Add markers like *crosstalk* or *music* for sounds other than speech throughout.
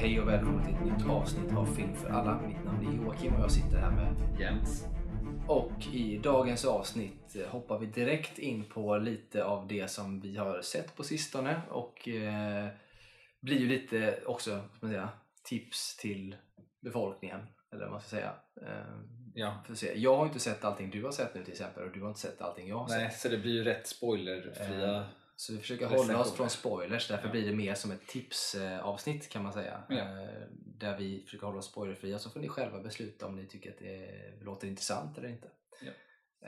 Hej och välkommen till ett nytt avsnitt av Film för alla. Mitt namn är Joakim och jag sitter här med Jens. Och i dagens avsnitt eh, hoppar vi direkt in på lite av det som vi har sett på sistone och eh, blir ju lite också säga, tips till befolkningen. Eller vad man ska säga. Eh, Ja. för se. Jag har inte sett allting du har sett nu till exempel och du har inte sett allting jag har Nej, sett. så det blir ju rätt spoilerfria. Eh, Så vi försöker hålla oss från spoilers, därför Ja. blir det mer som ett tipsavsnitt kan man säga. Ja. Eh, Där vi försöker hålla oss spoilerfria så får ni själva besluta om ni tycker att det låter intressant eller inte. Ja.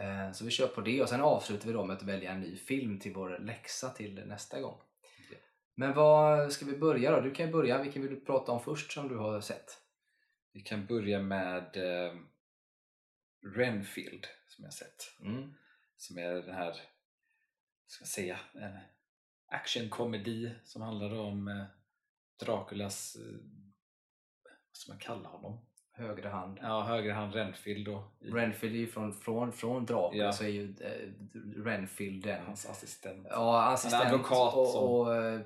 Eh, Så vi kör på det och sen avslutar vi då med att välja en ny film till vår läxa till nästa gång. Men vad ska vi börja då? Du kan ju börja. Vilken vill du prata om först som du har sett? Vi kan börja med eh, Renfield som jag sett. Mm. Som är den här, ska säga, en actionkomedi som handlar om eh, Draculas, eh, vad ska man kalla honom? Högra hand. Ja, högra hand Renfield då. Renfield är ju från, från, från Dracula Ja. så är ju eh, Renfield den hans assistent. Ja, assistent. Han advokat och, och, eh,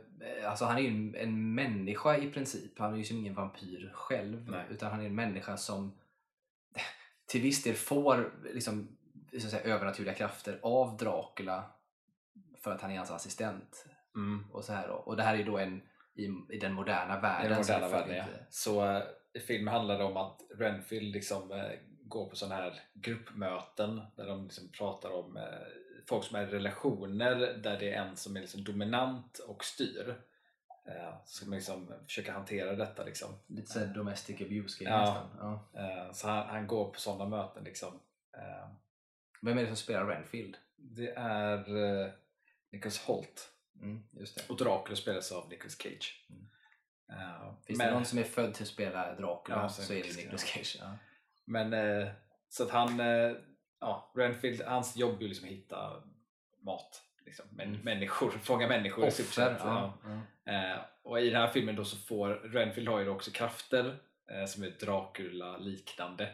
alltså han är ju en, en människa i princip. Han är ju som ingen vampyr själv. Nej. Utan han är en människa som till viss del får liksom, så säga, övernaturliga krafter av Dracula för att han är hans assistent. Mm. Och, så här då. och det här är då en i, i den moderna världen. den så moderna får världen ja. Så i filmen handlar om att Renfield liksom eh, går på sådana här gruppmöten där de liksom pratar om eh, folk som är i relationer där det är en som är liksom dominant och styr. Eh, så man liksom försöka hantera detta liksom. Lite såhär domestic abuse Ja. nästan. Ja. Så han, han går på sådana möten liksom. Vem är det som spelar Renfield? det är Nicholas Holt Mm, och Dracula spelas av Nicolas Cage. Mm. Eh, Finns men- det någon som är född till att spela Dracula Ja, så, så är det Nicolas Cage. Ja. Men så så att han, eh, ja, Renfield, hans jobb är liksom att hitta mat. Liksom. Men, Mm. Människor, *laughs* fånga människor Offer. Ja. Ja. Och i den här filmen då så får Renfield har ju också krafter som är Dracula-liknande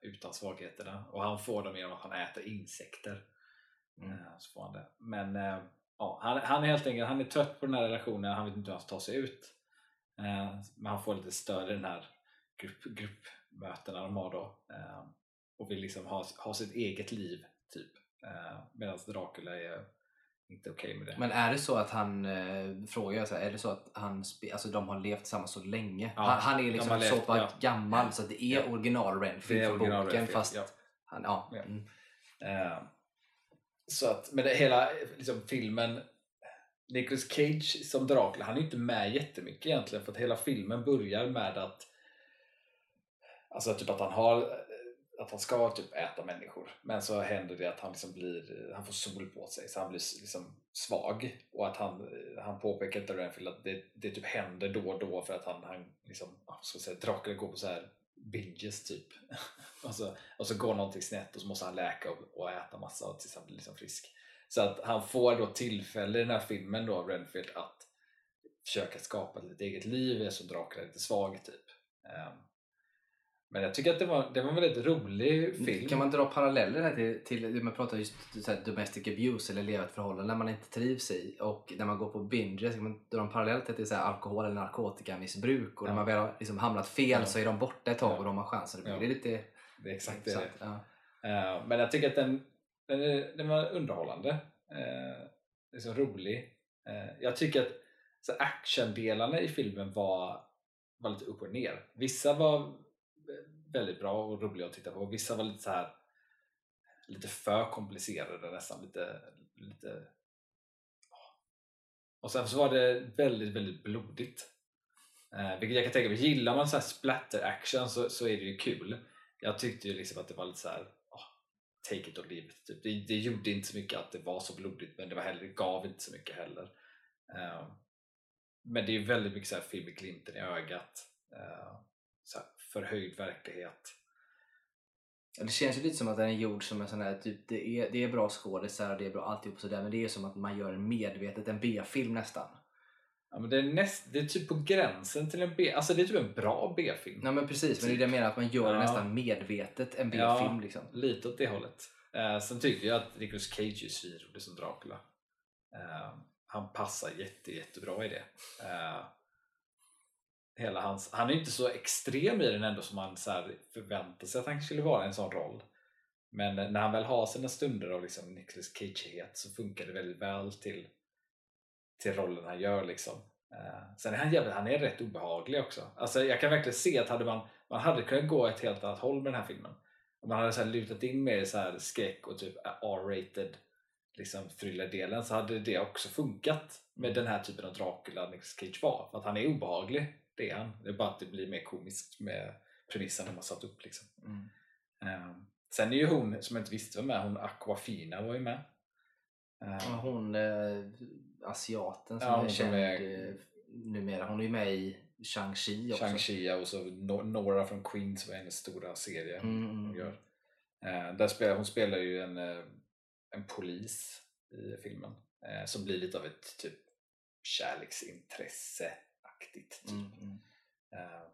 utan svagheterna. Och han får dem genom att han äter insekter. Mm. Eh, så får han det. Men eh, ja, han, han är helt enkelt han är trött på den här relationen, han vet inte hur han ska ta sig ut. Eh, men han får lite stöd i den här grupp, gruppmötena de har då. Och vill liksom ha, ha sitt eget liv typ. Medan Dracula är inte okej med det. Men är det så att han, eh, frågar så här, är det så att han, alltså de har levt tillsammans så länge? Ja, han, han är liksom levt, så pass ja. gammal så att det är Ja. original Renfield från boken fast ja. han, ja. Mm. Eh, så att, men det hela liksom, filmen Nicolas Cage som Dracula, han är inte med jättemycket egentligen för att hela filmen börjar med att alltså typ att han har eh, att han ska typ äta människor. Men så händer det att han liksom blir han får sol på sig så han blir liksom svag. Och att han, eh, han påpekar till Renfield att det, det typ händer då och då för att han, han liksom, ska säga, Dracula går på så här binges typ. *laughs* Och, så, och så går någonting snett och så måste han läka och, och äta massa tills han blir liksom frisk. Så att han får då tillfälle i den här filmen då Renfield att försöka skapa ett eget liv eftersom Dracula är lite svag typ. Um, men jag tycker att det var, det var en väldigt rolig film Kan man dra paralleller här till, till man pratar just så här, domestic abuse eller leva ett förhållande när man inte trivs i och när man går på binge, kan man dra en parallell till, så här, alkohol eller narkotikamissbruk och när Ja. man väl har liksom hamnat fel Ja. så är de borta ett tag Ja. och de har chansen. Det Ja. blir lite det är exakt det intressant. Ja. Eh, men jag tycker att den, den, är, den var underhållande. Uh, är så rolig. Eh, jag tycker att actiondelarna i filmen var, var lite upp och ner. Vissa var väldigt bra och roliga att titta på. Vissa var lite så här lite för komplicerade nästan. Lite, lite och sen så var det väldigt, väldigt blodigt. Eh, vilket jag kan tänka mig, gillar man så här splatter action så, så är det ju kul. Jag tyckte ju liksom att det var lite så här, take it or leave it. Typ. Det, det gjorde inte så mycket att det var så blodigt men det, var heller, det gav inte så mycket heller. Eh, men det är ju väldigt mycket så här film med glimten i ögat. Eh, så här förhöjd verklighet. Ja, Det känns ju lite som att den är gjord som en sån här, typ, det, är, det är bra skådisar och det är bra alltihop sådär men det är som att man gör en medvetet en B-film nästan. Ja, men det, är näst, det är typ på gränsen till en B, alltså det är typ en bra B-film. Nej men precis, men det är det jag menar att man gör Ja. nästan medvetet en B-film Ja. liksom. Lite åt det hållet. Eh, sen tycker jag att Nicolas Cage är svinrolig som Dracula. Eh, han passar jätte, jättebra i det. Eh, hela hans, han är inte så extrem i den ändå som man så här förväntar sig att han skulle vara i en sån roll. Men när han väl har sina stunder av liksom Nicolas Cage-het så funkar det väldigt väl till, till rollen han gör. Liksom. Uh, sen är han, jävligt, han är rätt obehaglig också. Alltså, jag kan verkligen se att hade man, man hade kunnat gå ett helt annat håll med den här filmen. Om man hade så här lutat in mer i så här skräck och typ R-rated liksom thriller-delen så hade det också funkat med den här typen av Dracula Nicolas Cage var. För att han är obehaglig, det är han. Det är bara att det blir mer komiskt med premissen de har satt upp. Liksom. Mm. Um, sen är ju hon, som jag inte visste var med, hon Aquafina var ju med. Um, hon eh, asiaten som Ja, är känd är- eh, numera. Hon är ju med i Shang-Chi också. Shang-Chi och så No- Nora från Queens var hennes stora serie Mm, hon mm. gör. Eh, där spelar, hon spelar ju en, eh, en polis i filmen eh, som blir lite av ett typ kärleksintresse-aktigt. Typ. Mm, mm. Eh,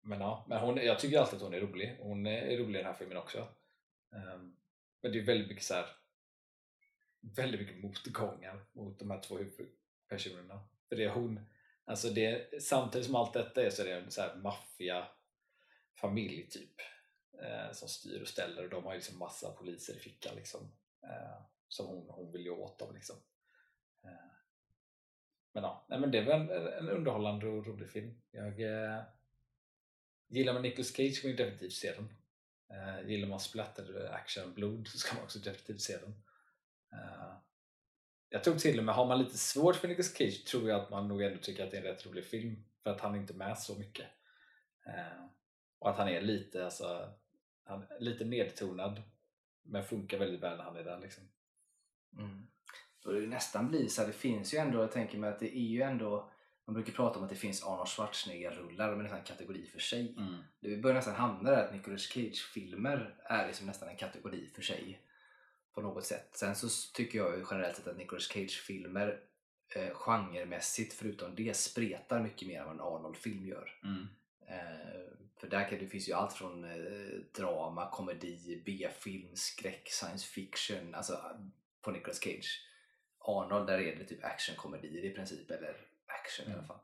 men ja, men hon, jag tycker alltid att hon är rolig. Hon är rolig i den här filmen också. Eh, men det är väldigt mycket så här, väldigt mycket motgångar mot de här två huvudpersonerna. För det är hon, alltså det, samtidigt som allt detta är så är det en så här maffia familj typ eh, som styr och ställer och de har ju liksom massa poliser i fickan liksom eh, som hon, hon vill ju åt dem liksom. Men ja, nej, men det var en, en underhållande och rolig film. Jag eh, gillar man Nicolas Cage ska man ju definitivt se den. Eh, gillar man splatter action blod *laughs* så ska man också definitivt se den. Eh, jag tror till och med, har man lite svårt för Nicolas Cage tror jag att man nog ändå tycker att det är en rätt rolig film för att han är inte med så mycket. Eh, och att han är lite, alltså, han, lite nedtonad men funkar väldigt väl när han är där liksom. Mm. Då det nästan blir så här, det finns ju ändå, jag tänker mig att det är ju ändå man brukar prata om att det finns Arnold Schwarzenegger-rullar, de är nästan en kategori för sig. Det börjar nästan hamna där att Nicolas Cage-filmer är liksom nästan en kategori för sig. På något sätt. Sen så tycker jag ju generellt sett att Nicolas Cage-filmer eh, genremässigt, förutom det, spretar mycket mer än vad en Arnold-film gör. Eh, för där kan, det finns ju allt från eh, drama, komedi, B-film, skräck, science fiction. Alltså på Nicolas Cage. Arnold, där är det typ actionkomedier i princip. Eller action i alla Mm. fall.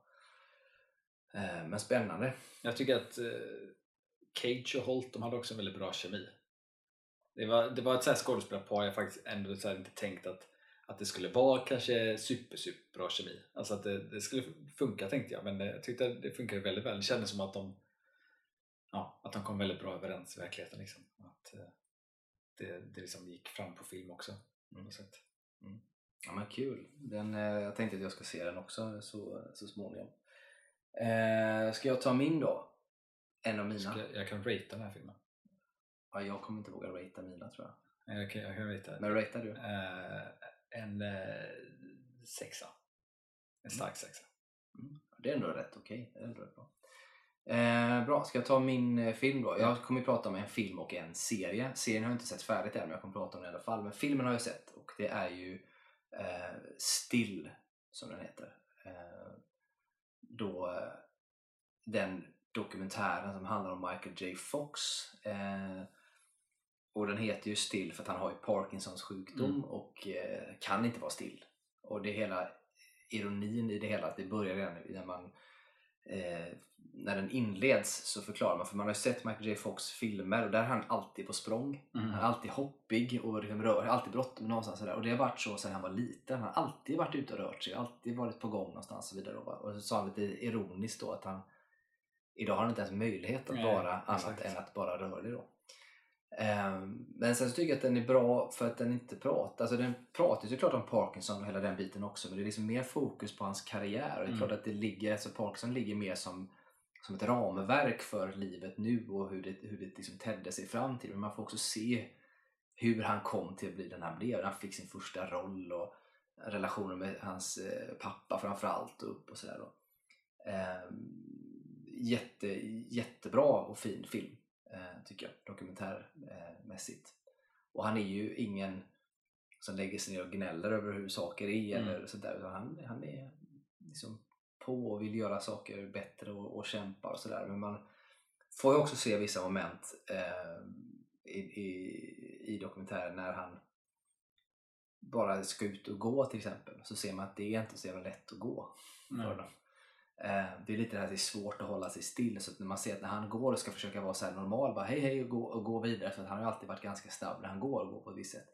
Eh, men spännande. Jag tycker att eh, Cage och Holt de hade också en väldigt bra kemi. Det var, det var ett så här skådespelarpar jag faktiskt ändå så inte tänkt att, att det skulle vara kanske super, super bra kemi. Alltså att det, det skulle funka tänkte jag men jag tyckte att det funkade väldigt väl. Det kändes som att de, ja, att de kom väldigt bra överens i verkligheten. Liksom. Att, eh, det, det liksom gick fram på film också. På något sätt. Ja men kul. Den, eh, jag tänkte att jag ska se den också så, så småningom. Eh, ska jag ta min då? En av mina? Ska, jag- kan rate den här filmen. Ja, jag kommer inte våga ratea mina tror jag. Jag kan, jag kan rata Men ratear du? eh, en eh, sexa. En stark sexa. Det är ändå rätt okej. Det är ändå rätt bra. Eh, bra, ska jag ta min eh, film då? Jag kommer ju prata om en film och en serie. Serien har jag inte sett färdigt än men jag kommer prata om den i alla fall. Men filmen har jag sett och det är ju eh, Still som den heter. Eh, då eh, den dokumentären som handlar om Michael J Fox. Eh, och den heter ju Still för att han har ju Parkinsons sjukdom Mm. och eh, kan inte vara still. Och det hela ironin i det hela att det börjar redan när man eh, när den inleds så förklarar man, för man har ju sett Michael J Fox filmer och där är han alltid på språng. Mm. Han är alltid hoppig och liksom rör, alltid bråttom någonstans. Sådär. Och det har varit så sedan han var liten. Han har alltid varit ute och rört sig, alltid varit på gång någonstans och så vidare. Och så sa han lite ironiskt då att han idag har han inte ens möjlighet att Nej, vara annat exakt. än att bara rörlig då. Ehm, Men sen så tycker jag att den är bra för att den inte pratar. Alltså den pratar ju såklart om Parkinson och hela den biten också. Men det är liksom mer fokus på hans karriär. Och det är Mm. klart att det ligger, alltså Parkinson ligger mer som, som ett ramverk för livet nu och hur det, hur det liksom tedde sig fram till. Men man får också se hur han kom till att bli den han blev. Han fick sin första roll och relationen med hans eh, pappa framförallt upp och sådär. Ehm, Jätte, jättebra och fin film tycker jag, dokumentärmässigt. Och han är ju ingen som lägger sig ner och gnäller över hur saker är Mm. eller sådär. Utan han, han är liksom på och vill göra saker bättre och, och kämpar och sådär. Men man får ju också se vissa moment eh, i, i, i dokumentären när han bara ska ut och gå till exempel. Så ser man att det är inte så jävla lätt att gå Mm. Eh, det är lite det här att det är svårt att hålla sig still. Så att när man ser att när han går och ska försöka vara så normal, bara hej hej och gå, och gå vidare. För att han har alltid varit ganska snabb när han går och går på ett visst sätt.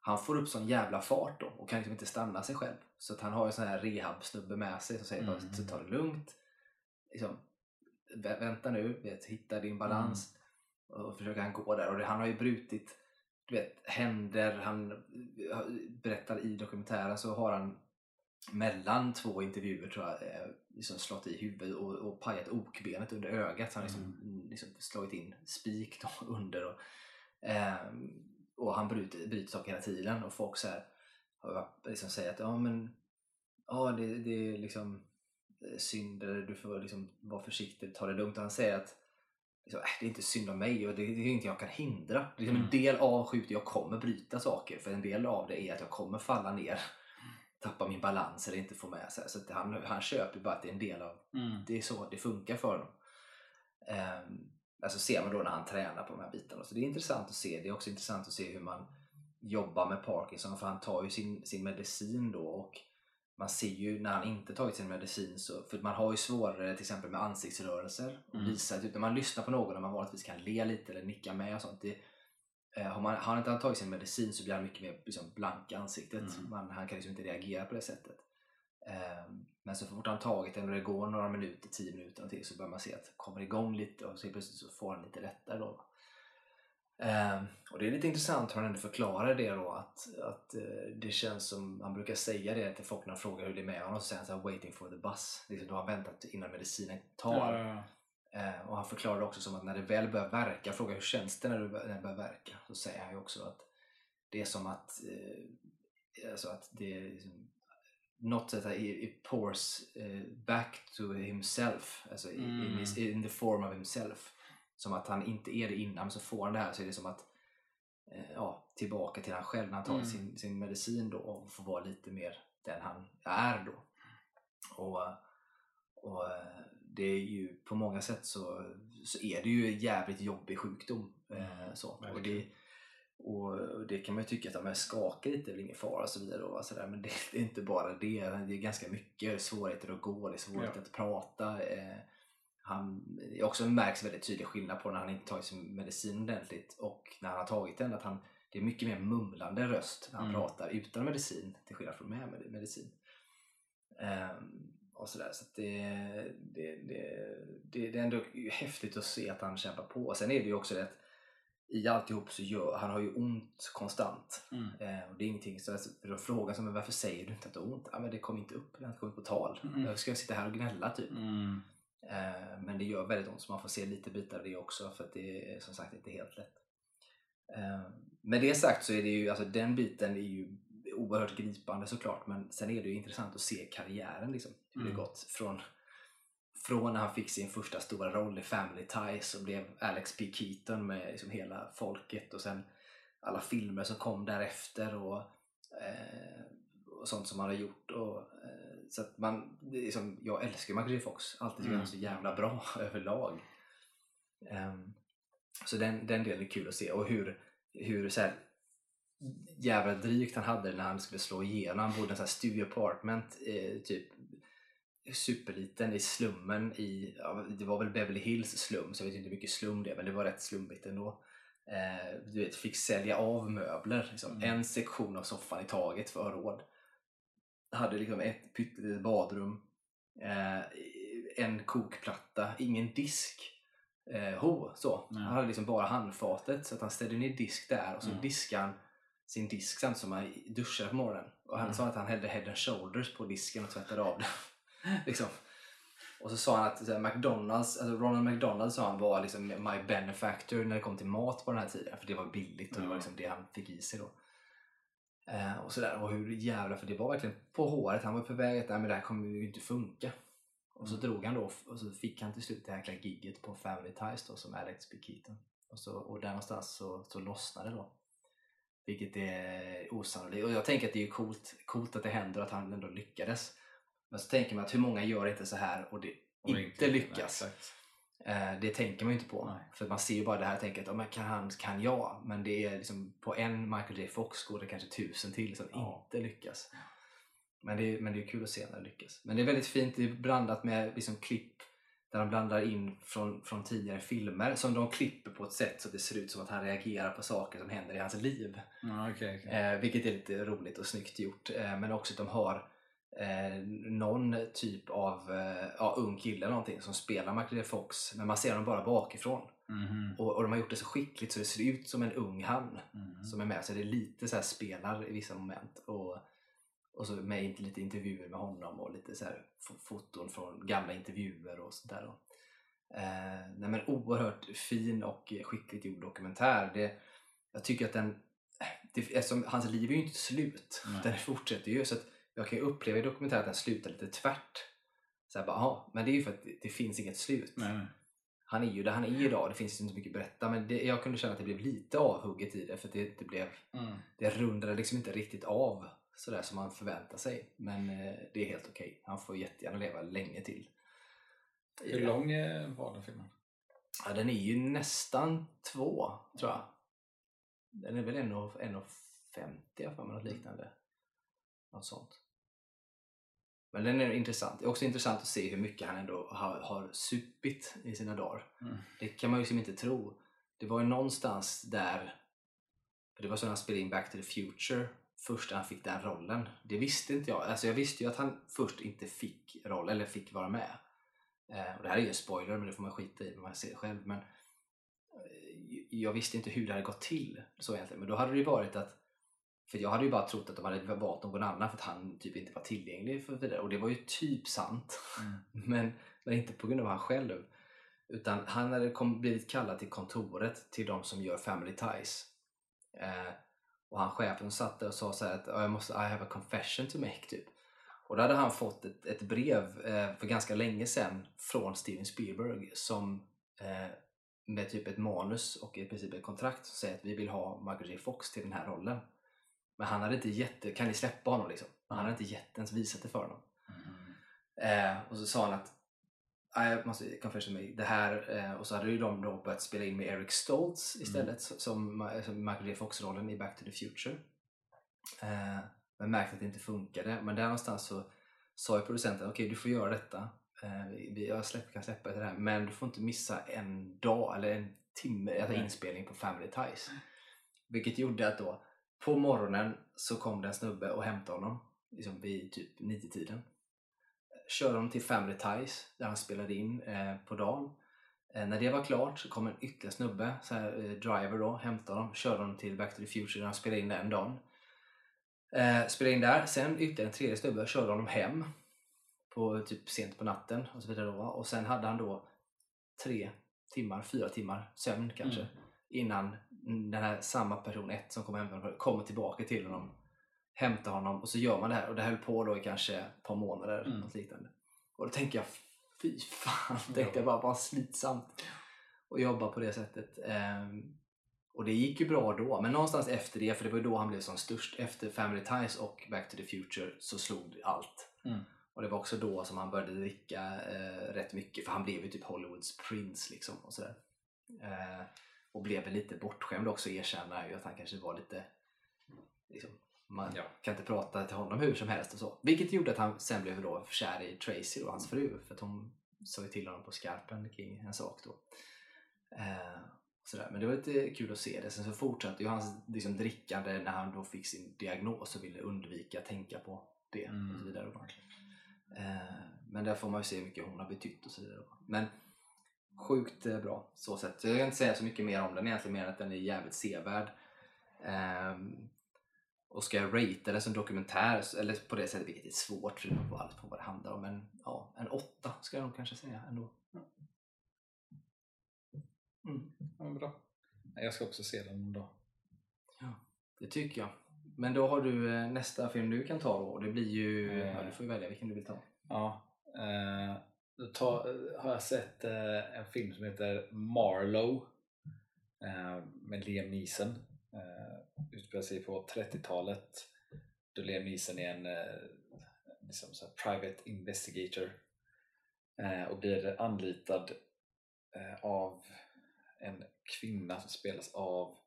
Han får upp sån jävla fart då och kan liksom inte stanna sig själv. Så att han har ju sån här rehab-snubbe med sig som säger bara Mm. ta det lugnt. Liksom, vä- vänta nu, vet, hitta din balans. Och försöker han gå där. Och det, han har ju brutit du vet, händer. Han eh, berättar i dokumentären så har han mellan två intervjuer tror jag eh, liksom slått i huvudet och, och pajat okbenet under ögat. Så han liksom, liksom slagit in spik *laughs* under. Och, ehm, och han bryter, bryter saker hela tiden och folk så här, liksom säger att ja men ja, det, det är liksom eh, synd eller du får liksom vara försiktig, ta det lugnt. Och han säger att liksom, äh, det är inte synd om mig och det, det är inget jag kan hindra. Det är liksom Mm. en del av skjuter jag kommer bryta saker för en del av det är att jag kommer falla ner, tappa min balans eller inte få med sig. Så att han, han köper bara att det är en del av Mm. det är så det funkar för honom. Um, alltså ser man då när han tränar på de här bitarna. Så det är intressant att se. Det är också intressant att se hur man jobbar med Parkinson för han tar ju sin, sin medicin då och man ser ju när han inte tagit sin medicin så, för man har ju svårare till exempel med ansiktsrörelser och Mm. visa att när man lyssnar på någon och man vanligtvis kan le lite eller nicka med och sånt. Det, har, man, har han inte tagit sin medicin så blir han mycket mer liksom, blank i ansiktet. Mm. Man, han kan liksom inte reagera på det sättet. Ehm, Men så fort han tagit den och det går några minuter, 10 minuter någonting, så börjar man se att det kommer igång lite och så plötsligt så får han lite lättare då. Ehm, och det är lite intressant hur han ändå förklarar det då att, att eh, det känns som, han brukar säga det till folk när de frågar hur det är med honom, så säger han så här, waiting for the bus. Liksom, då har han väntat innan medicinen tar. Ja, ja, ja. Eh, och han förklarar det också som att när det väl börjar verka, frågar hur känns det när det, börjar verka? Så säger han ju också att det är som att, eh, alltså att det är liksom, något sätt att pours eh, back to himself, alltså i- in, Mm. his, in the form of himself. Som att han inte är det innan, men så får han det här så är det som att ja, tillbaka till han själv när han tar Mm. sin, sin medicin då och får vara lite mer den han är då. Och, och det är ju på många sätt så, så är det ju en jävligt jobbig sjukdom. Eh, Mm, så. Och, det, och det kan man ju tycka att ja, men skaka lite är väl ingen fara och så vidare. Och så där, men det, det är inte bara det. Det är ganska mycket svårigheter att gå, det är svårigheter Ja. att prata. Eh, han, det också märks väldigt tydlig skillnad på när han inte tagit sin medicin ordentligt och när han har tagit den. Att han, det är mycket mer mumlande röst när han Mm. pratar utan medicin till skillnad från med med- medicin. Ehm, och sådär. Så att det, det, det, det, det är ändå häftigt att se att han kämpar på. Sen är det ju också det att i alltihop så gör han har ju ont konstant. Mm. Eh, och det är ingenting, så alltså, då frågan som är varför säger du inte att du har ont? Ja, men det kom inte upp, det har inte kommit på tal. Mm. Jag ska sitta här och gnälla typ. Mm. Eh, men det gör väldigt ont så man får se lite bitar av det också för att det är som sagt inte helt lätt. Eh, med det sagt så är det ju, alltså den biten är ju oerhört gripande såklart men sen är det ju intressant att se karriären liksom. Hur det Mm. gått från, från när han fick sin första stora roll i Family Ties och blev Alex P. Keaton med liksom hela folket och sen alla filmer som kom därefter och, eh, och sånt som han har gjort. Och, eh, så att man, det liksom, jag älskar Michael J Fox, alltid tycker Mm. han är så jävla bra *laughs* överlag. Ehm, så den, den delen är kul att se och hur, hur så här, jävla drygt han hade när han skulle slå igenom. Han bodde i en sån här studio apartment, eh, typ superliten i slummen i, ja, det var väl Beverly Hills slum, så jag vet inte hur mycket slum det är, men det var rätt slummigt ändå. Eh, du vet, fick sälja av möbler, liksom. Mm. en sektion av soffan i taget för råd. Hade liksom ett pyttelitet badrum, eh, en kokplatta, ingen disk. Eh, ho, så. Nej. Han hade liksom bara handfatet så att han ställde ner disk där och så Mm. diskade han sin disk samtidigt som han duschade på morgonen. Och han Mm. sa att han hällde head and shoulders på disken och tvättade av den. *laughs* liksom. Och så sa han att här, McDonalds, alltså Ronald McDonald sa han var liksom my benefactor när det kom till mat på den här tiden. För det var billigt och det var liksom det han fick i sig då. Eh, och sådär. Och hur jävla, för det var verkligen på håret. Han var på väg att nej, men det här kommer ju inte funka. Och så drog han då och så fick han till slut det här gigget på Family Ties då som Alex B. Keaton. Och, så, och där någonstans så, så lossnade det då. Vilket är osannolikt. Och jag tänker att det är coolt, coolt att det händer och att han ändå lyckades. Men så tänker man att hur många gör inte så här och det Och inte lyckas. Nej. Eh, det tänker man ju inte på. Nej. För man ser ju bara det här och tänker att men kan han, kan jag? Men det är liksom på en Michael J Fox går det kanske tusen till som Ja. inte lyckas. Men det, är, men det är kul att se när det lyckas. Men det är väldigt fint, det är blandat med liksom klipp där de blandar in från, från tidigare filmer som de klipper på ett sätt så att det ser ut som att han reagerar på saker som händer i hans liv. Ja, okay, okay. Eh, vilket är lite roligt och snyggt gjort. Eh, men också att de har eh, någon typ av eh, ja, ung kille eller någonting som spelar Michael. Fox men man ser honom bara bakifrån. Mhm. Och, och de har gjort det så skickligt så det ser ut som en ung han Mhm. som är med. Så det är lite så här spelar i vissa moment. Och, och så med lite intervjuer med honom och lite så här fo- foton från gamla intervjuer och sånt där. Eh, nej men oerhört fin och skickligt gjord dokumentär. Det, jag tycker att den, det, eftersom hans liv är ju inte slut, Nej. den fortsätter ju. Så att jag kan ju uppleva i dokumentären att den slutar lite tvärt. Så här bara, aha, men det är ju för att det, det finns inget slut. Nej, nej. Han är ju där han är idag, det finns inte så mycket att berätta men det, jag kunde känna att det blev lite avhugget i det för det, det, blev, Mm. det rundade liksom inte riktigt av sådär som man förväntar sig. Men eh, det är helt okej. Han får jättegärna leva länge till. Hur lång eh, var den filmen? Ja, den är ju nästan två, tror jag. Den är väl 1,50 i alla fall, något liknande. Något sånt. Men den är intressant. Det är också intressant att se hur mycket han ändå har, har supit i sina dagar. Mm. Det kan man ju liksom inte tro. Det var ju någonstans där, för det var så när han spelade in Back to the Future, först när han fick den rollen. Det visste inte jag. Alltså jag visste ju att han först inte fick roll, eller fick vara med. Eh, och det här är ju en spoiler, men det får man skita i när man ser det själv. Men eh, jag visste inte hur det hade gått till. Så egentligen. Men då hade det ju varit att för jag hade ju bara trott att de hade valt någon annan för att han typ inte var tillgänglig för vidare. Och det var ju typ sant. Mm. *laughs* Men, men inte på grund av han själv. Utan han hade kom, blivit kallad till kontoret till de som gör Family Ties. Eh, och han chefen satt där och sa så att "Ja, jag måste, I have a confession to make typ. Och då hade han fått ett, ett brev eh, för ganska länge sedan från Steven Spielberg som eh, med typ ett manus och i princip ett kontrakt som säger att vi vill ha Michael J Fox till den här rollen. Men han hade inte gett kan ni släppa honom liksom? Men han hade inte gett ens visat det för honom. Mm. Eh, och så sa han att "Nej, jag måste confession mig, det här eh, och så hade ju de då börjat spela in med Eric Stoltz istället som, som Michael J Fox-rollen i Back to the Future. Eh, men märkte att det inte funkade. Men där någonstans så sa ju producenten okej du får göra detta. Eh, vi, jag släpp, kan släppa det här men du får inte missa en dag eller en timme alltså Nej. inspelning på Family Ties. Vilket gjorde att då på morgonen så kom det en snubbe och hämtade honom liksom vid typ nio tiden Körde honom till Family Ties där han spelade in eh, på dagen. Eh, när det var klart så kom en ytterligare snubbe, så här, eh, driver då, hämtade honom, körde honom till Back to the Future där han spelade in den dagen. Eh, spelade in där, sen ytterligare en tredje snubbe körde honom hem på typ sent på natten och så vidare då. Och sen hade han då tre timmar, fyra timmar sömn kanske Mm. innan den här samma person, ett som kommer hämta honom, kommer tillbaka till honom hämtar honom och så gör man det här och det höll på då i kanske ett par månader Mm. något liknande. Och då tänker jag fy fan, *laughs* tänkte jag bara vad slitsamt att jobba på det sättet. Ehm, och det gick ju bra då, men någonstans efter det, för det var ju då han blev som störst, efter Family Ties och Back to the Future så slog allt. Mm. Och det var också då som han började dricka eh, rätt mycket, för han blev ju typ Hollywoods Prince liksom och sådär. Eh, och blev väl lite bortskämd också, erkänna ju att han kanske var lite liksom, man Ja. kan inte prata till honom hur som helst och så. Vilket gjorde att han sen blev då kär i Tracy och hans fru för att hon sa ju till honom på skarpen kring en sak då. Eh, sådär. Men det var lite kul att se det. Sen så fortsatte ju hans liksom, drickande när han då fick sin diagnos och ville undvika att tänka på det och så Mm. vidare. Eh, men där får man ju se hur mycket hon har betytt och så vidare. Men sjukt eh, bra så sätt. Jag kan inte säga så mycket mer om den egentligen mer än att den är jävligt sevärd. Ehm, och ska jag ratea det som dokumentär, eller på det sättet, vilket är svårt för det beror på allt på vad det handlar om, men ja, en åtta ska jag nog kanske säga ändå. Mm, Ja, bra. Jag ska också se den någon dag. det tycker jag. Men då har du eh, nästa film du kan ta då, och det blir ju, Eh. ja, du får välja vilken du vill ta. Ja. Eh, då ta, eh, har jag sett eh, en film som heter Marlowe eh, med Liam Neeson. Utspelar sig på 30-talet då Liam Neeson är en eh, liksom så private investigator eh, och blir anlitad eh, av en kvinna som spelas av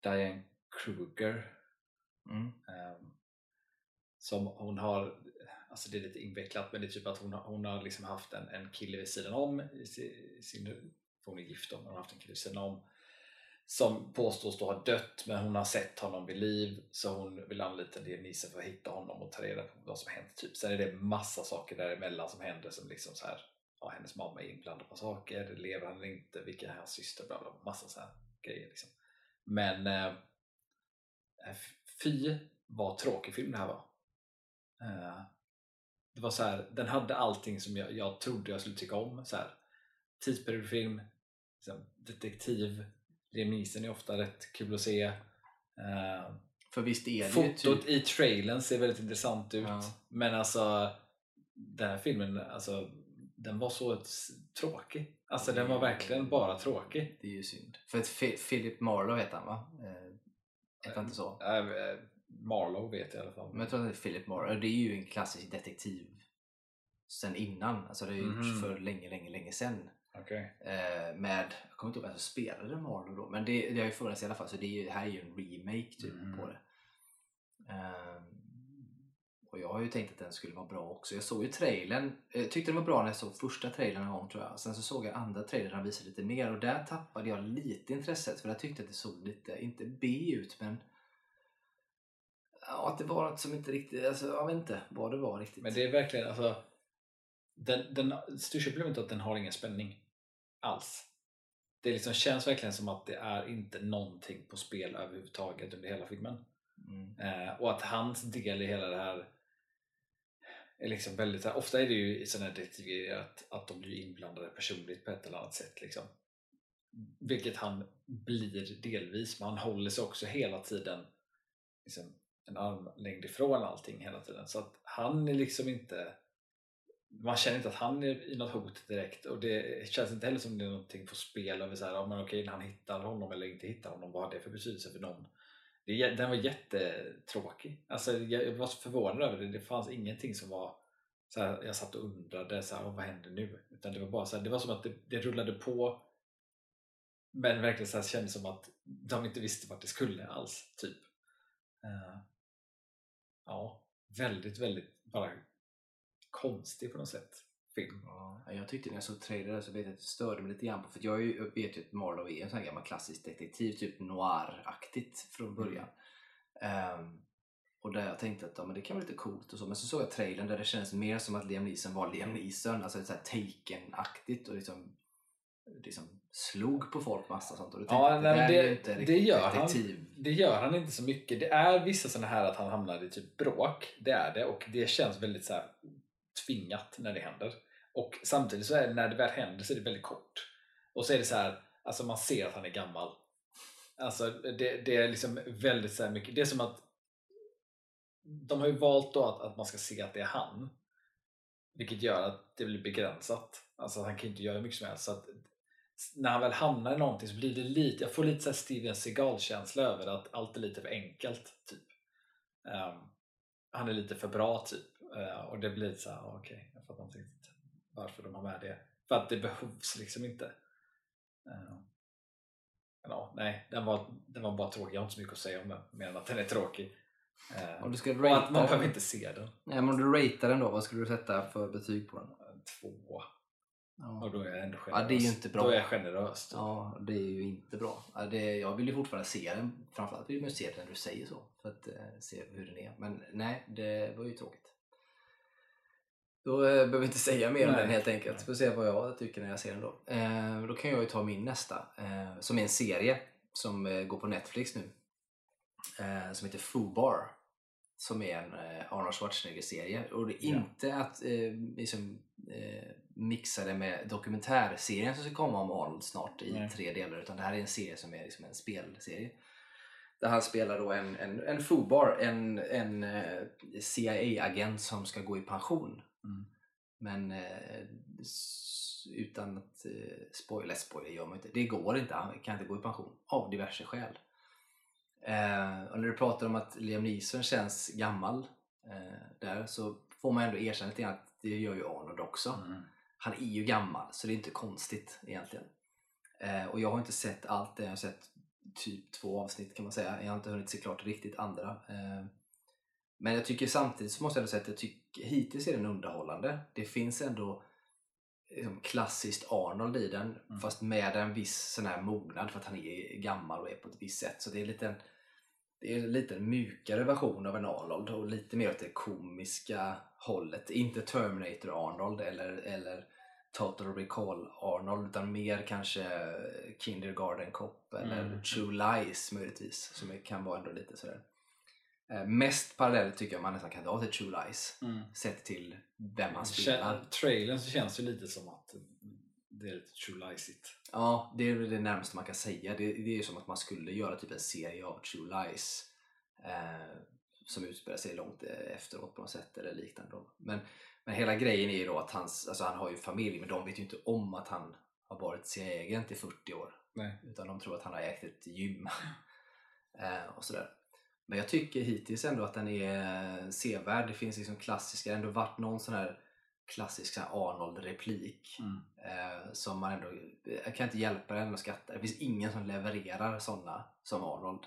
Diane Kruger Mm. Ehm, som hon har Alltså det är lite invecklat men det är typ att hon har, hon har liksom haft en, en kille vid sidan om i sin, hon är gift men hon har haft en kille vid sidan om som påstås då ha dött men hon har sett honom vid liv så hon vill anlita Dionysen för att hitta honom och ta reda på vad som hänt. Typ. Sen är det massa saker däremellan som händer som liksom så här, ja, hennes mamma är inblandad på saker, lever han eller inte, Vilka är hans syster, bla bla, massa så här grejer. Liksom. Men eh, eh fy vad tråkig film det här var. Eh, det var så här, den hade allting som jag, jag trodde jag skulle tycka om. Så här, tidsperiodfilm, liksom, detektiv, Neeson är ofta rätt kul att se. Uh, För visst är det Fotot typ... i trailern ser väldigt intressant ut. Ja. Men alltså den här filmen, alltså, den var så tråkig. Alltså den var verkligen bara tråkig. Det är ju synd. För att Philip Marlowe heter han va? Eh, heter han inte så? Äh, Marlowe vet jag i alla fall. Men jag tror att det är Philip Marlowe. Det är ju en klassisk detektiv sen innan. Alltså det har gjorts mm. för länge, länge, länge sen. Okay. Eh, med, jag kommer inte ihåg vem som spelade Marlowe då, men det, det har ju funnits i alla fall så det, är ju, här är ju en remake typ mm. på det. Eh, och jag har ju tänkt att den skulle vara bra också. Jag såg ju trailern, jag eh, tyckte den var bra när jag såg första trailern en gång tror jag. Sen så såg jag andra trailern som visade lite mer och där tappade jag lite intresset för jag tyckte att det såg lite, inte B ut men Ja, att det var något som inte riktigt, alltså, jag vet inte vad det var riktigt. Men det är verkligen, alltså den, den största problemet är att den har ingen spänning alls. Det liksom känns verkligen som att det är inte någonting på spel överhuvudtaget under hela filmen. Mm. Eh, och att hans del i hela det här är liksom väldigt, ofta är det ju i sådana här detektiver att, att de blir inblandade personligt på ett eller annat sätt. Liksom. Vilket han blir delvis, men han håller sig också hela tiden liksom, en armlängd ifrån allting hela tiden. Så att han är liksom inte man känner inte att han är i något hot direkt och det känns inte heller som det är någonting på spel över ja, men okej, han hittar honom eller inte hittar honom, vad har det för betydelse för någon? Det, den var jättetråkig. Alltså, jag var så förvånad över det. Det fanns ingenting som var så här, jag satt och undrade så här, vad händer nu? Utan det var bara så här, det var som att det, det rullade på men verkligen så här, kändes som att de inte visste vart det skulle alls. typ. Uh, ja, väldigt, väldigt bara konstig på något sätt film. Ja, jag tyckte när jag såg trailern så vet jag att det störde mig lite grann på för jag vet ju att Marlowe är en sån här gammal klassisk detektiv, typ noir-aktigt från mm. början. Mm. Um, och där jag tänkte att ja, men det kan vara lite coolt och så, men så såg jag trailern där det kändes mer som att Liam Neeson var Liam Neeson, alltså så här Taken-aktigt och liksom, liksom slog på folk massa sånt. Och ja, nej, det, det, det, gör han, det gör han inte så mycket. Det är vissa sådana här att han hamnar i typ bråk, det är det och det känns väldigt så här tvingat när det händer. Och samtidigt så är det, när det väl händer så är det väldigt kort. Och så är det så här, alltså man ser att han är gammal. Alltså det, det är liksom väldigt så mycket, det är som att de har ju valt då att, att man ska se att det är han. Vilket gör att det blir begränsat. Alltså han kan inte göra mycket som helst. Så att när han väl hamnar i någonting så blir det lite, jag får lite så Steven Seagal-känsla över att allt är lite för enkelt. typ. Um, han är lite för bra typ. Uh, och det blir så här, okej, okay, jag fattar inte riktigt varför de har med det. För att det behövs liksom inte. Uh, ja, nej, den var, den var bara tråkig. Jag har inte så mycket att säga om den, mer än att den är tråkig. Uh, om du ska och att man behöver inte se den. Nej, men om du ratear den då, vad skulle du sätta för betyg på den? Två. Ja. Och då är jag ändå generös. Ja, det är ju inte bra. Då är jag generös. Då. Ja, det är ju inte bra. Ja, det, jag vill ju fortfarande se den. Framförallt vill man se den när du säger så. För att eh, se hur den är. Men nej, det var ju tråkigt. Då eh, behöver vi inte säga mer om den helt enkelt. Får se vad jag tycker när jag ser den då. Eh, då kan jag ju ta min nästa. Eh, som är en serie som eh, går på Netflix nu. Eh, som heter Fubar. Som är en Arnold Schwarzenegger-serie. Och det är ja. inte att liksom, mixa det med dokumentärserien som ska komma om Arnold snart i Nej. tre delar. Utan det här är en serie som är liksom en spelserie. Där han spelar då en, en, en FUBAR, en, en eh, CIA-agent som ska gå i pension. Mm. Men eh, utan att eh, spoila, spoila gör man inte. Det går inte, han kan inte gå i pension av diverse skäl. Eh, och när du pratar om att Liam Neeson känns gammal eh, där så får man ändå erkänna lite att det gör ju Arnold också. Mm han är ju gammal så det är inte konstigt egentligen. Och jag har inte sett allt det, jag har sett typ två avsnitt kan man säga. Jag har inte hunnit se klart riktigt andra. Men jag tycker samtidigt så måste jag ändå säga att jag tycker, hittills är den underhållande. Det finns ändå liksom, klassiskt Arnold i den Mm. fast med en viss sån här mognad för att han är gammal och är på ett visst sätt. Så det är lite en, det är en lite mjukare version av en Arnold och lite mer åt det komiska hållet. Inte Terminator Arnold eller, eller Total Recall Arnold utan mer kanske Kindergarten Cop eller Mm. True Lies möjligtvis som kan vara ändå lite sådär. Eh, mest parallellt tycker jag man nästan kan dra till True Lies sett till vem han spelar. Trailern så känns det lite som att det är lite true lies-igt. Ja, det är det närmaste man kan säga. Det, det är som att man skulle göra typ en serie av True Lies eh, som utspelar sig långt eh, efteråt på något sätt eller liknande. Men, men hela grejen är ju då att hans, alltså han har ju familj men de vet ju inte om att han har varit CIA-agent i 40 år. Nej. Utan de tror att han har ägt ett gym. *laughs* eh, och sådär. Men jag tycker hittills ändå att den är sevärd. Det finns liksom klassiska, ändå varit någon sån här klassisk Arnold-replik Mm. eh, som man ändå, jag kan inte hjälpa den att skratta. Det finns ingen som levererar sådana som Arnold.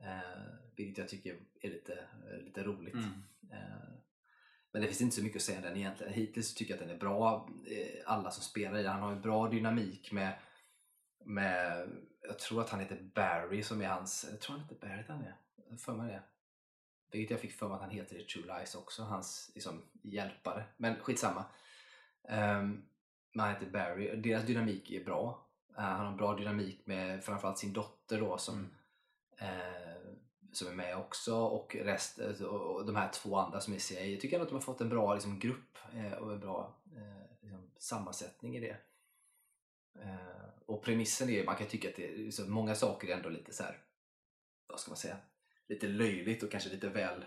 Eh, vilket jag tycker är lite, lite roligt. Mm. Eh, men det finns inte så mycket att säga om den egentligen. Hittills tycker jag att den är bra. Eh, alla som spelar i den. Han har ju bra dynamik med, med jag tror att han heter Barry som är hans, jag tror han heter Barry han är. För mig det. Vilket jag fick för mig att han heter i True Lies också, hans liksom, hjälpare. Men skitsamma. Um, men han heter Barry. Deras dynamik är bra. Eh, han har bra dynamik med framförallt sin dotter då som, Mm. eh, som är med också och, rest, och, och de här två andra som är CIA. Jag tycker ändå att de har fått en bra liksom, grupp eh, och en bra eh, liksom, sammansättning i det. Eh, och premissen är, man kan tycka att det så många saker är ändå lite så här, vad ska man säga, lite löjligt och kanske lite väl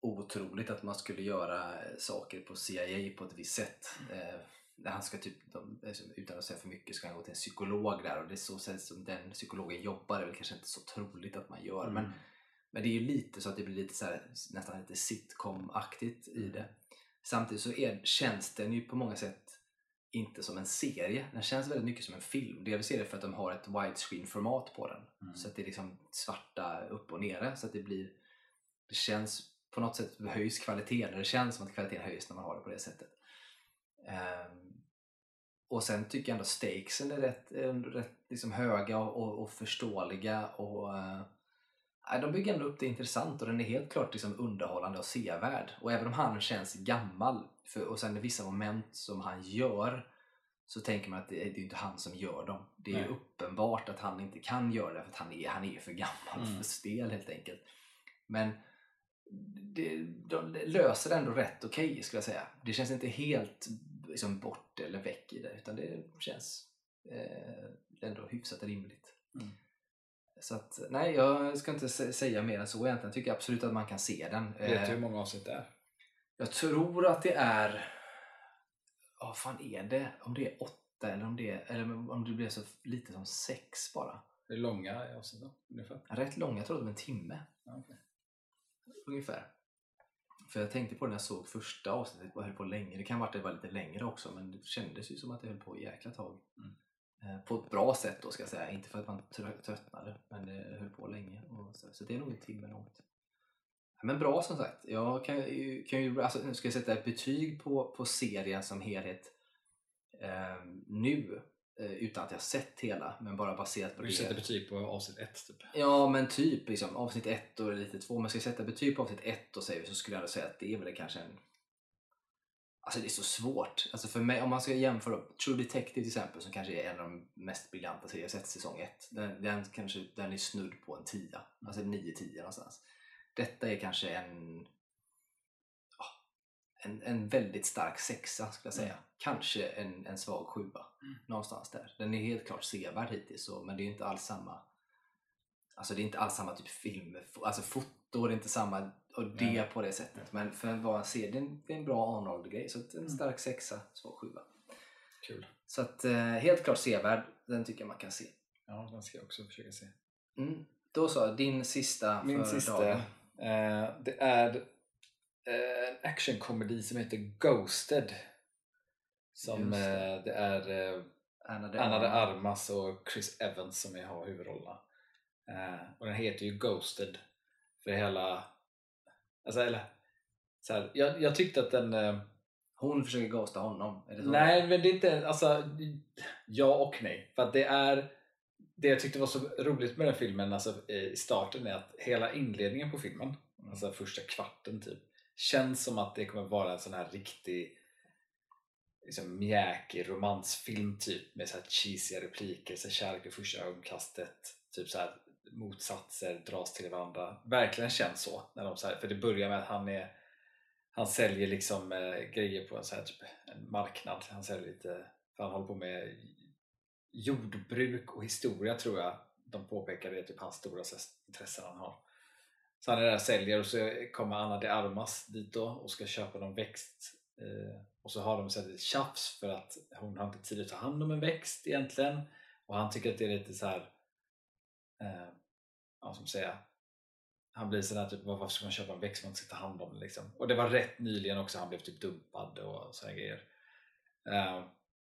otroligt att man skulle göra eh, saker på CIA på ett visst sätt. Eh, när han ska typ, de, liksom, utan att säga för mycket, ska han gå till en psykolog där och det är så sätt som den psykologen jobbar är väl kanske inte så troligt att man gör. Men, Mm. men det är ju lite så att det blir lite så här, nästan lite sitcom-aktigt i Mm. det. Samtidigt så är, känns den ju på många sätt inte som en serie. Den känns väldigt mycket som en film. Delvis är det för att de har ett widescreen-format på den. Mm. Så att det är liksom svarta upp och nere. Så att det blir det känns på något sätt höjs kvaliteten. Det känns som att kvaliteten höjs när man har det på det sättet. Ehm, och sen tycker jag ändå stakesen är rätt, är rätt liksom höga och, och, och förståeliga. Och, eh, nej, de bygger ändå upp det intressant och den är helt klart liksom underhållande och sevärd. Och även om han känns gammal för, och sen i vissa moment som han gör så tänker man att det, det är inte han som gör dem. Det är ju Nej. uppenbart att han inte kan göra det för att han är, han är för gammal Mm. för spel helt enkelt. Men det, de löser det ändå rätt okej skulle jag säga. Det känns inte helt liksom, bort eller väck i det utan det känns eh, ändå hyfsat rimligt. Mm. Så att, nej, jag ska inte sä- säga mer än så egentligen. Jag tycker absolut att man kan se den. Vet du Eh, hur många avsnitt det är? jag tror att det är... Vad fan är det? Om det är åtta eller om det, eller om det blir så lite som sex bara. Det är långa avsnitt då, ungefär? Rätt långa, jag tror det var en timme. Ja, okej. Ungefär. För jag tänkte på det när jag såg första avsnittet, vad höll på länge. Det kan vara att det var lite längre också, men det kändes ju som att det höll på ett jäkla tag. Mm. Eh, På ett bra sätt då ska jag säga, inte för att man trö- tröttnade, men det höll på länge. Så, så det är nog en timme långt. Men bra som sagt. Jag kan kan ju alltså, nu ska jag sätta ett betyg på, på serien som helhet eh, nu. Eh, utan att jag sett hela, men bara baserat på Du det. sätter betyg på avsnitt ett typ. Ja men typ liksom, avsnitt ett och lite två. Men ska jag sätta betyg på avsnitt ett och säger vi så skulle jag säga att det är väl kanske en... Alltså det är så svårt. Alltså för mig, om man ska jämföra True Detective till exempel som kanske är en av de mest briljanta serier jag sett säsong ett. Den, den, kanske, den är snudd på en tia. Alltså 9-10 någonstans. Detta är kanske en... En, en väldigt stark sexa skulle jag säga. Kanske en, en svag sjua. Mm. Någonstans där. Den är helt klart sevärd hittills så, men det är inte alls samma Alltså det är inte alls samma typ film, alltså foto är inte samma och det Nej. på det sättet. Men för att vara en serie, det är en, bra Arnold-grej. Så en Mm. stark sexa, svag sjua. Kul. Så att eh, helt klart sevärd, den tycker jag man kan se. Ja, den ska jag också försöka se. Mm. Då så, din sista Min för sista, dagen. eh, det är eh, en actionkomedi som heter Ghosted. Som det. eh, det är eh, Anna de, Armas och Chris Evans som är- har huvudrollerna. Eh, och den heter ju Ghosted för hela Alltså, eller, så här, jag, jag tyckte att den... Eh, Hon försöker ghosta honom. Är det så? nej, men det är inte... Alltså, ja och nej. För att det är... Det jag tyckte var så roligt med den filmen alltså, i starten är att hela inledningen på filmen, Mm. alltså första kvarten typ, känns som att det kommer vara en sån här riktig liksom, mjäkig romansfilm typ med så här cheesiga repliker, så här, kärlek vid första ögonkastet, typ så här, motsatser dras till varandra. Verkligen känns så. När de, så här, för det börjar med att han är han säljer liksom eh, grejer på en, så här, typ, en marknad. Han säljer lite, för han håller på med jordbruk och historia tror jag de påpekar det är typ hans stora intressen han har. Så han är där och säljer och så kommer Anna de Armas dit då och ska köpa någon växt eh, och så har de så här lite tjafs för att hon har inte tid att ta hand om en växt egentligen och han tycker att det är lite så här eh, ja, som säga han blir sådär typ varför ska man köpa en växt? Om man inte ska ta hand om den liksom? och det var rätt nyligen också han blev typ dumpad och sådana grejer. Uh,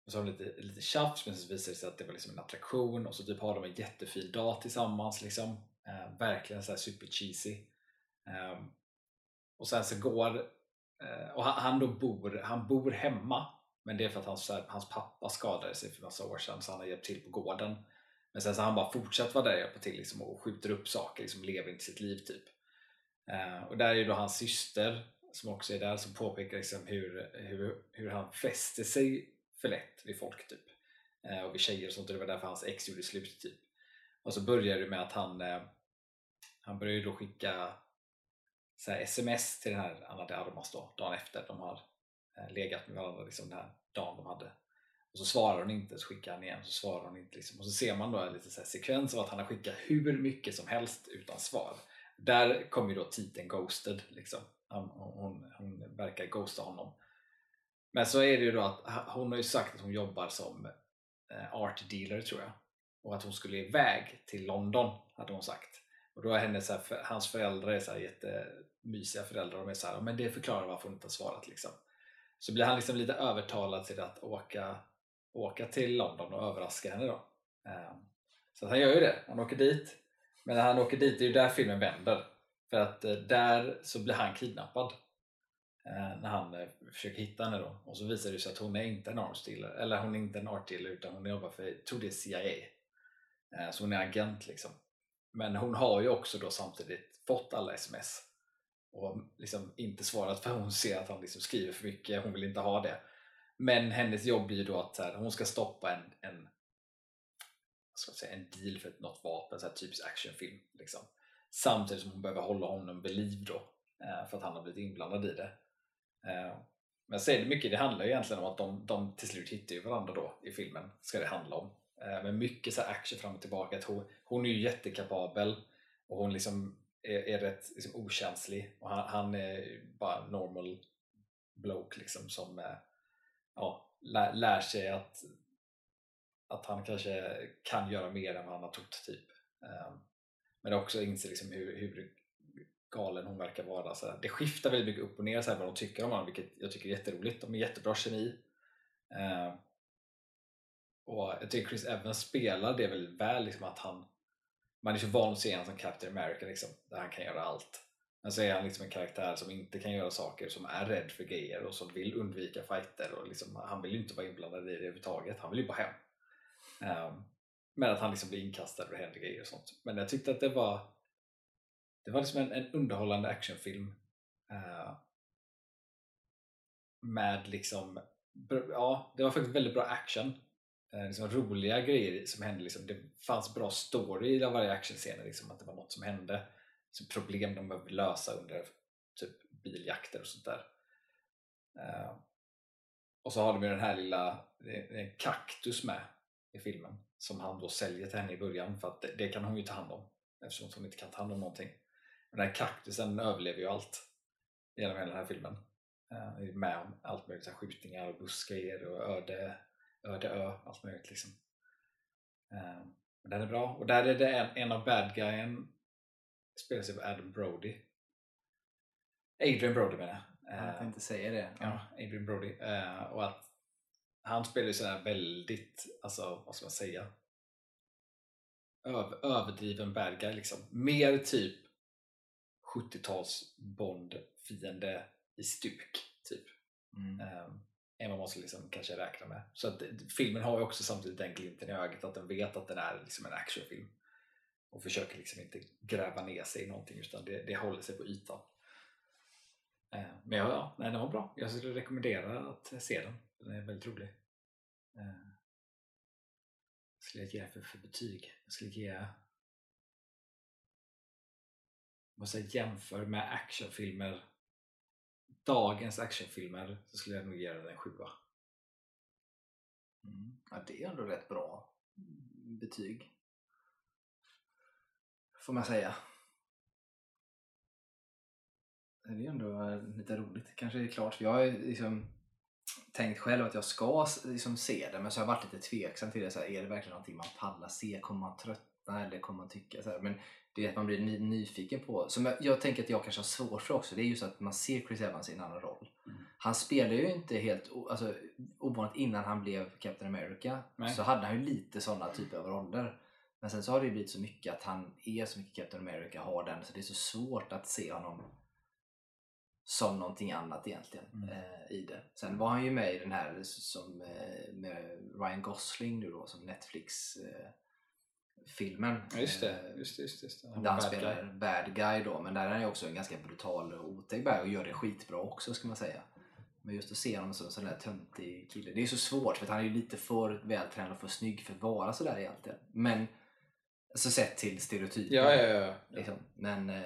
och så har de lite, lite tjafs men så visar det sig att det var liksom en attraktion och så typ har de en jättefin dag tillsammans liksom. Uh, verkligen såhär super cheesy eh, och sen så går eh, och han, han då bor, han bor hemma men det är för att hans, så här, hans pappa skadade sig för massa år sedan så han har hjälpt till på gården men sen så har han bara fortsatt vara där och hjälpa till liksom, och skjuter upp saker, liksom, lever inte sitt liv typ. Eh, och där är ju då hans syster som också är där som påpekar liksom hur, hur, hur han fäster sig för lätt vid folk typ. Eh, och vid tjejer och sånt och det var därför hans ex gjorde slut typ. Och så börjar det med att han eh, han börjar ju då skicka så här, sms till den här Anna de Armas då, dagen efter. De har eh, legat med varandra liksom den här dagen de hade och så svarar hon inte, så skickar han igen, så svarar hon inte liksom. och så ser man då en liten så här sekvens av att han har skickat hur mycket som helst utan svar där kommer ju då titeln Ghosted liksom. hon, hon, hon verkar ghosta honom men så är det ju då att hon har ju sagt att hon jobbar som eh, art dealer tror jag och att hon skulle iväg till London hade hon sagt och då är hennes, så här, för, hans föräldrar är så här jättemysiga föräldrar och de är så här, men det förklarar varför hon inte har svarat liksom. så blir han liksom lite övertalad till att åka, åka till London och överraska henne då. Ehm, så han gör ju det, han åker dit. Men när han åker dit, det är ju där filmen vänder. För att eh, där så blir han kidnappad. Ehm, när han eh, försöker hitta henne då. Och så visar det sig att hon är inte en art dealer eller hon är inte en art dealer utan hon jobbar för, jag tror det är CIA ehm, så hon är agent liksom. Men hon har ju också då samtidigt fått alla sms och liksom inte svarat för hon ser att han liksom skriver för mycket, hon vill inte ha det men hennes jobb blir ju då att här, hon ska stoppa en, en, ska säga, en deal för något vapen, så här typisk actionfilm liksom. samtidigt som hon behöver hålla honom vid liv då eh, för att han har blivit inblandad i det eh, men jag säger det mycket, det handlar ju egentligen om att de, de till slut hittar ju varandra då i filmen, ska det handla om. Eh, men mycket så här action fram och tillbaka. Att hon, hon är ju jättekapabel och hon liksom är, är rätt liksom okänslig och han, han är bara normal bloke liksom som ja, lär, lär sig att, att han kanske kan göra mer än vad han har trott typ. Ehm, men också inser liksom hur, hur galen hon verkar vara. Så det skiftar väldigt mycket upp och ner så här, vad de tycker om honom vilket jag tycker är jätteroligt. De är jättebra kemi. Eh, och jag tycker Chris Evans spelar det väldigt väl, liksom att han man är så van att se honom som Captain America liksom, där han kan göra allt. Men så är han liksom en karaktär som inte kan göra saker, som är rädd för grejer och som vill undvika fighter. Och liksom, han vill ju inte vara inblandad i det överhuvudtaget, han vill ju bara hem. Um, men att han liksom blir inkastad och det händer grejer och sånt. Men jag tyckte att det var det var liksom en, en underhållande actionfilm uh, med liksom ja, det var faktiskt väldigt bra action Uh, liksom roliga grejer som hände. Liksom, det fanns bra story i varje actionscen, liksom, att det var något som hände. Liksom problem de behöver lösa under typ biljakter och sånt där. Uh, och så har de ju den här lilla eh, en kaktus med i filmen som han då säljer till henne i början för att det, det kan hon ju ta hand om eftersom hon inte kan ta hand om någonting. Men den här kaktusen överlever ju allt genom hela den här filmen. Uh, är med om allt möjligt, så här skjutningar och buskar och öde öde ö, allt möjligt liksom. Um, den är bra. Och där är det en, en av bad guyen spelas av Adam Brody. Adrian Brody menar jag. Jag tänkte säga det. ja, Adrian Brody. Uh, och att han spelar ju sådär väldigt, alltså vad ska man säga? Öv, överdriven bad guy liksom. Mer typ 70-tals Bond-fiende i stuk. Typ. Mm. Um, än vad man ska liksom kanske räkna med. Så att, eh, filmen har ju också samtidigt den glimten i ögat att den vet att den är liksom en actionfilm. Och försöker liksom inte gräva ner sig i någonting utan det, det håller sig på ytan. Eh, men ja, ja nej, den var bra. Jag skulle rekommendera att se den. Den är väldigt rolig. Eh, vad skulle jag ge för, för betyg? Jag skulle ge... Om jag jämför med actionfilmer dagens actionfilmer så skulle jag nog ge den en sjua. Mm. Ja, det är ändå rätt bra betyg. Får man säga. Det är ändå eh, lite roligt. Kanske är det klart, för jag har liksom tänkt själv att jag ska liksom se det men så har jag varit lite tveksam till det. Så här, är det verkligen någonting man pallar se? Kommer man tröttna eller kommer man tycka så här? Men det är att man blir ny, nyfiken på. Som jag, jag, tänker att jag kanske har svårt för också. Det är just att man ser Chris Evans i en annan roll. Mm. Han spelar ju inte helt alltså, ovanligt innan han blev Captain America. Nej. Så hade han ju lite sådana typer av roller. Men sen så har det ju blivit så mycket att han är så mycket Captain America, har den, så det är så svårt att se honom som någonting annat egentligen Mm. eh, i det. Sen var han ju med i den här som, eh, med Ryan Gosling nu då, som Netflix eh, filmen. Just det. Eh, Just det, just det, det. där han bad spelar guy. bad guy då, men där är han ju också en ganska brutal och otäck och gör det skitbra också ska man säga. Men just att se honom som en sån där töntig kille, det är så svårt för han är ju lite för vältränad och för snygg för att vara sådär egentligen. Men, alltså sett till stereotyper. Ja, ja, ja. Liksom. Men eh,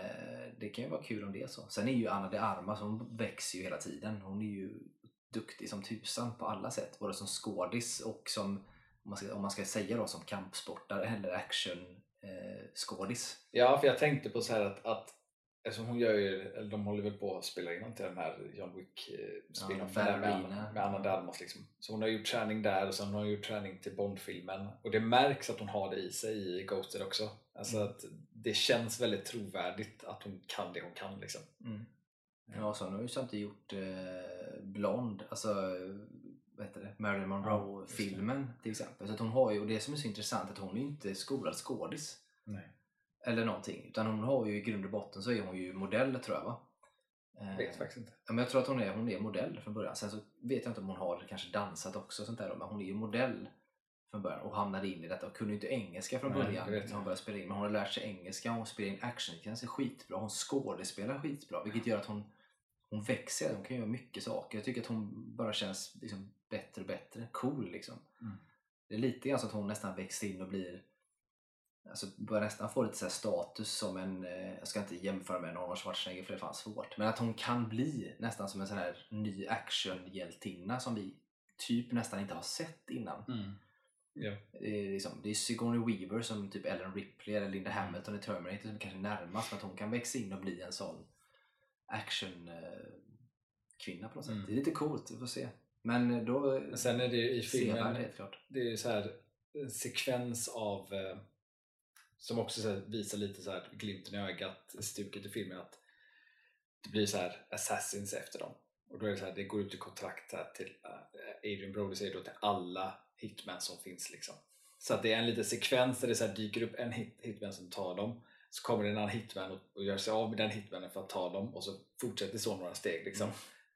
det kan ju vara kul om det är så. Sen är ju Anna de Armas, hon växer ju hela tiden. Hon är ju duktig som tusan på alla sätt. Både som skådis och som, om man ska, om man ska säga då, som kampsportare eller action eh, skådis. Ja, för jag tänkte på så här att, att eftersom hon gör ju, eller de håller väl på att spela in till den här John Wick spin-offen Ja, med. Anna- med Anna de Armas liksom. Så hon har gjort träning där och sen har hon gjort träning till Bond-filmen och det märks att hon har det i sig i Ghosted också. Alltså Mm. att det känns väldigt trovärdigt att hon kan det hon kan liksom. Ja, så hon har ju samtidigt gjort eh, Blond, alltså vad heter det? Marilyn Monroe-filmen till exempel. Så hon har ju, och det som är så intressant är att hon är inte skolad skådis. Nej. Eller någonting. Utan hon har ju i grund och botten så är hon ju modell tror jag va? Jag vet faktiskt inte. Men jag tror att hon är, hon är modell från början. Sen så vet jag inte om hon har kanske dansat också och sånt där. Men hon är ju modell från början och hamnade in i detta och kunde inte engelska från början det när hon började spela in. Men hon har lärt sig engelska, hon spelar in actionsekvenser skitbra, hon skådespelar skitbra. Vilket gör att hon, hon växer, hon kan göra mycket saker. Jag tycker att hon bara känns liksom bättre och bättre. Cool liksom. Mm. Det är lite grann så att hon nästan växer in och blir Alltså börjar nästan få lite så status som en, eh, jag ska inte jämföra med en Arnold Schwarzenegger för det är fan svårt. Men att hon kan bli nästan som en sån här ny actionhjältinna som vi typ nästan inte har sett innan. Mm. Ja. Det är, liksom, det är Sigourney Weaver som typ Ellen Ripley eller Linda Hamilton i Terminator som kanske närmast för att hon kan växa in och bli en sån action eh, kvinna på något sätt. Mm. Det är lite coolt, vi får se. Men eh, då Men sen är det ju i filmen det är ju så här en sekvens av som också så här, visar lite så här glimten i ögat stuket i filmen att det blir så här assassins efter dem. Och då är det så här, det går ut i kontrakt här till eh, Adrian Brody säger då till alla hitmen som finns liksom. Så att det är en liten sekvens där det så här dyker upp en hit, hitman som tar dem. Så kommer det en annan hitman och, och gör sig av med den hitmanen för att ta dem och så fortsätter så några steg liksom.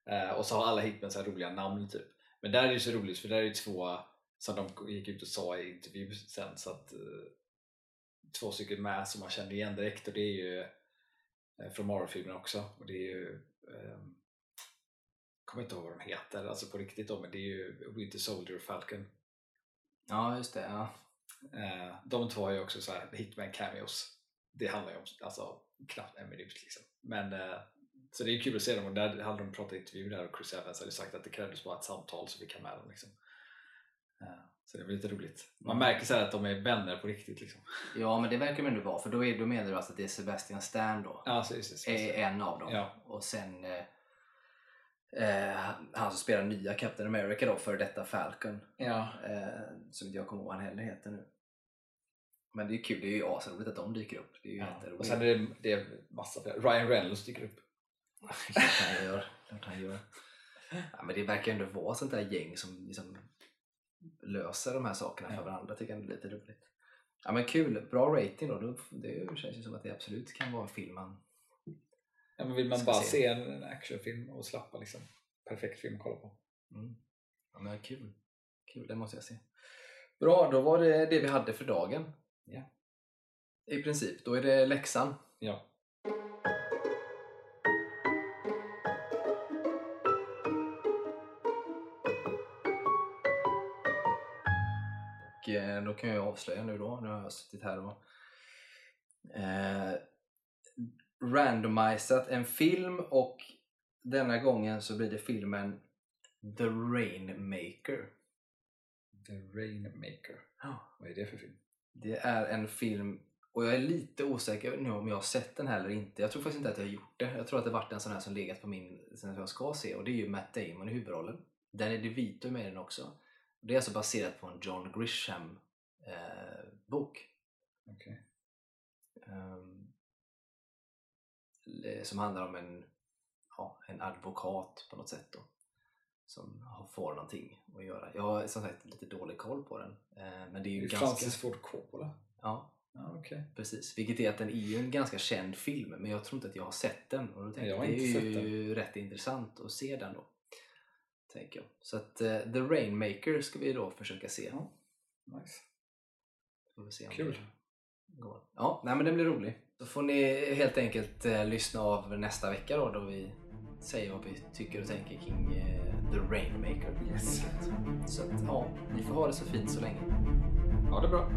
Eh, och så har alla hitmen så här roliga namn typ. Men där är det så roligt för där är det två som de gick ut och sa i intervju sen så att eh, två stycken med som man känner igen direkt och det är ju eh, från Marvel-filmen också och det är ju eh, kommer inte ihåg vad de heter alltså på riktigt då men det är ju Winter Soldier och Falcon Ja, just det. Ja. eh, de två har ju också så här hitman cameos det handlar ju om alltså, knappt en minut liksom men eh, så det är kul att se dem och där hade de pratat i intervju där och Chris Evans hade sagt att det krävdes bara ett samtal så vi kan med dem liksom. Eh, Så det var lite roligt. Man märker så att de är vänner på riktigt liksom. ja, men det verkar de ändå vara. För då, är, då menar du alltså att det är Sebastian Stan då? Ja, så just det. är en av dem. Ja. Och sen eh, eh, han som spelar nya Captain America då, för detta Falcon. Ja. Eh, som inte jag kommer ihåg vad han heller heter nu. Men det är kul, det är ju asroligt att de dyker upp. Det är ju ja. jätteroligt. Och sen är det, det är massa fler. Ryan Reynolds dyker upp. *laughs* Klart han gör. Klart han gör. Ja, men det verkar ändå vara sånt där gäng som liksom löser de här sakerna för varandra. tycker jag är lite roligt. Ja men kul, bra rating då. det känns ju som att det absolut kan vara en film man Ja, men vill man bara se. se en, en actionfilm och slappa liksom. Perfekt film att kolla på. Mm. Ja, men kul. Kul, det måste jag se. Bra, då var det det vi hade för dagen. Ja. I princip, då är det läxan. Ja. Då kan jag avslöja nu då, nu har jag suttit här och eh, randomisat en film och denna gången så blir det filmen The Rainmaker. The Rainmaker. Ja. Vad är det för film? Det är en film och jag är lite osäker nu om jag har sett den här eller inte. Jag tror faktiskt inte att jag har gjort det. Jag tror att det varit en sån här som legat på min sen jag ska se och det är ju Matt Damon i huvudrollen. Den är DeVito med i den också. Det är alltså baserat på en John Grisham eh, bok. Okej. Ehm, eh, som handlar om en, ja, en advokat på något sätt då, som får någonting att göra. Jag har som sagt lite dålig koll på den. eh, men det är ju Det är ganska... Francis Ford Coppola. Ja, Ja, okej. precis. Vilket är att den är ju en ganska känd film men jag tror inte att jag har sett den. Och då tänker jag det är ju rätt intressant att se den då. Tänker jag. Så att eh, The Rainmaker ska vi då försöka se. Ja. Nice. Får vi se om Kul. det går. Ja, nej, men det blir rolig. Då får ni helt enkelt eh, lyssna av nästa vecka då, då vi säger vad vi tycker och tänker kring eh, The Rainmaker. Yes. Så att, ja, ni får ha det så fint så länge. Ja, det bra.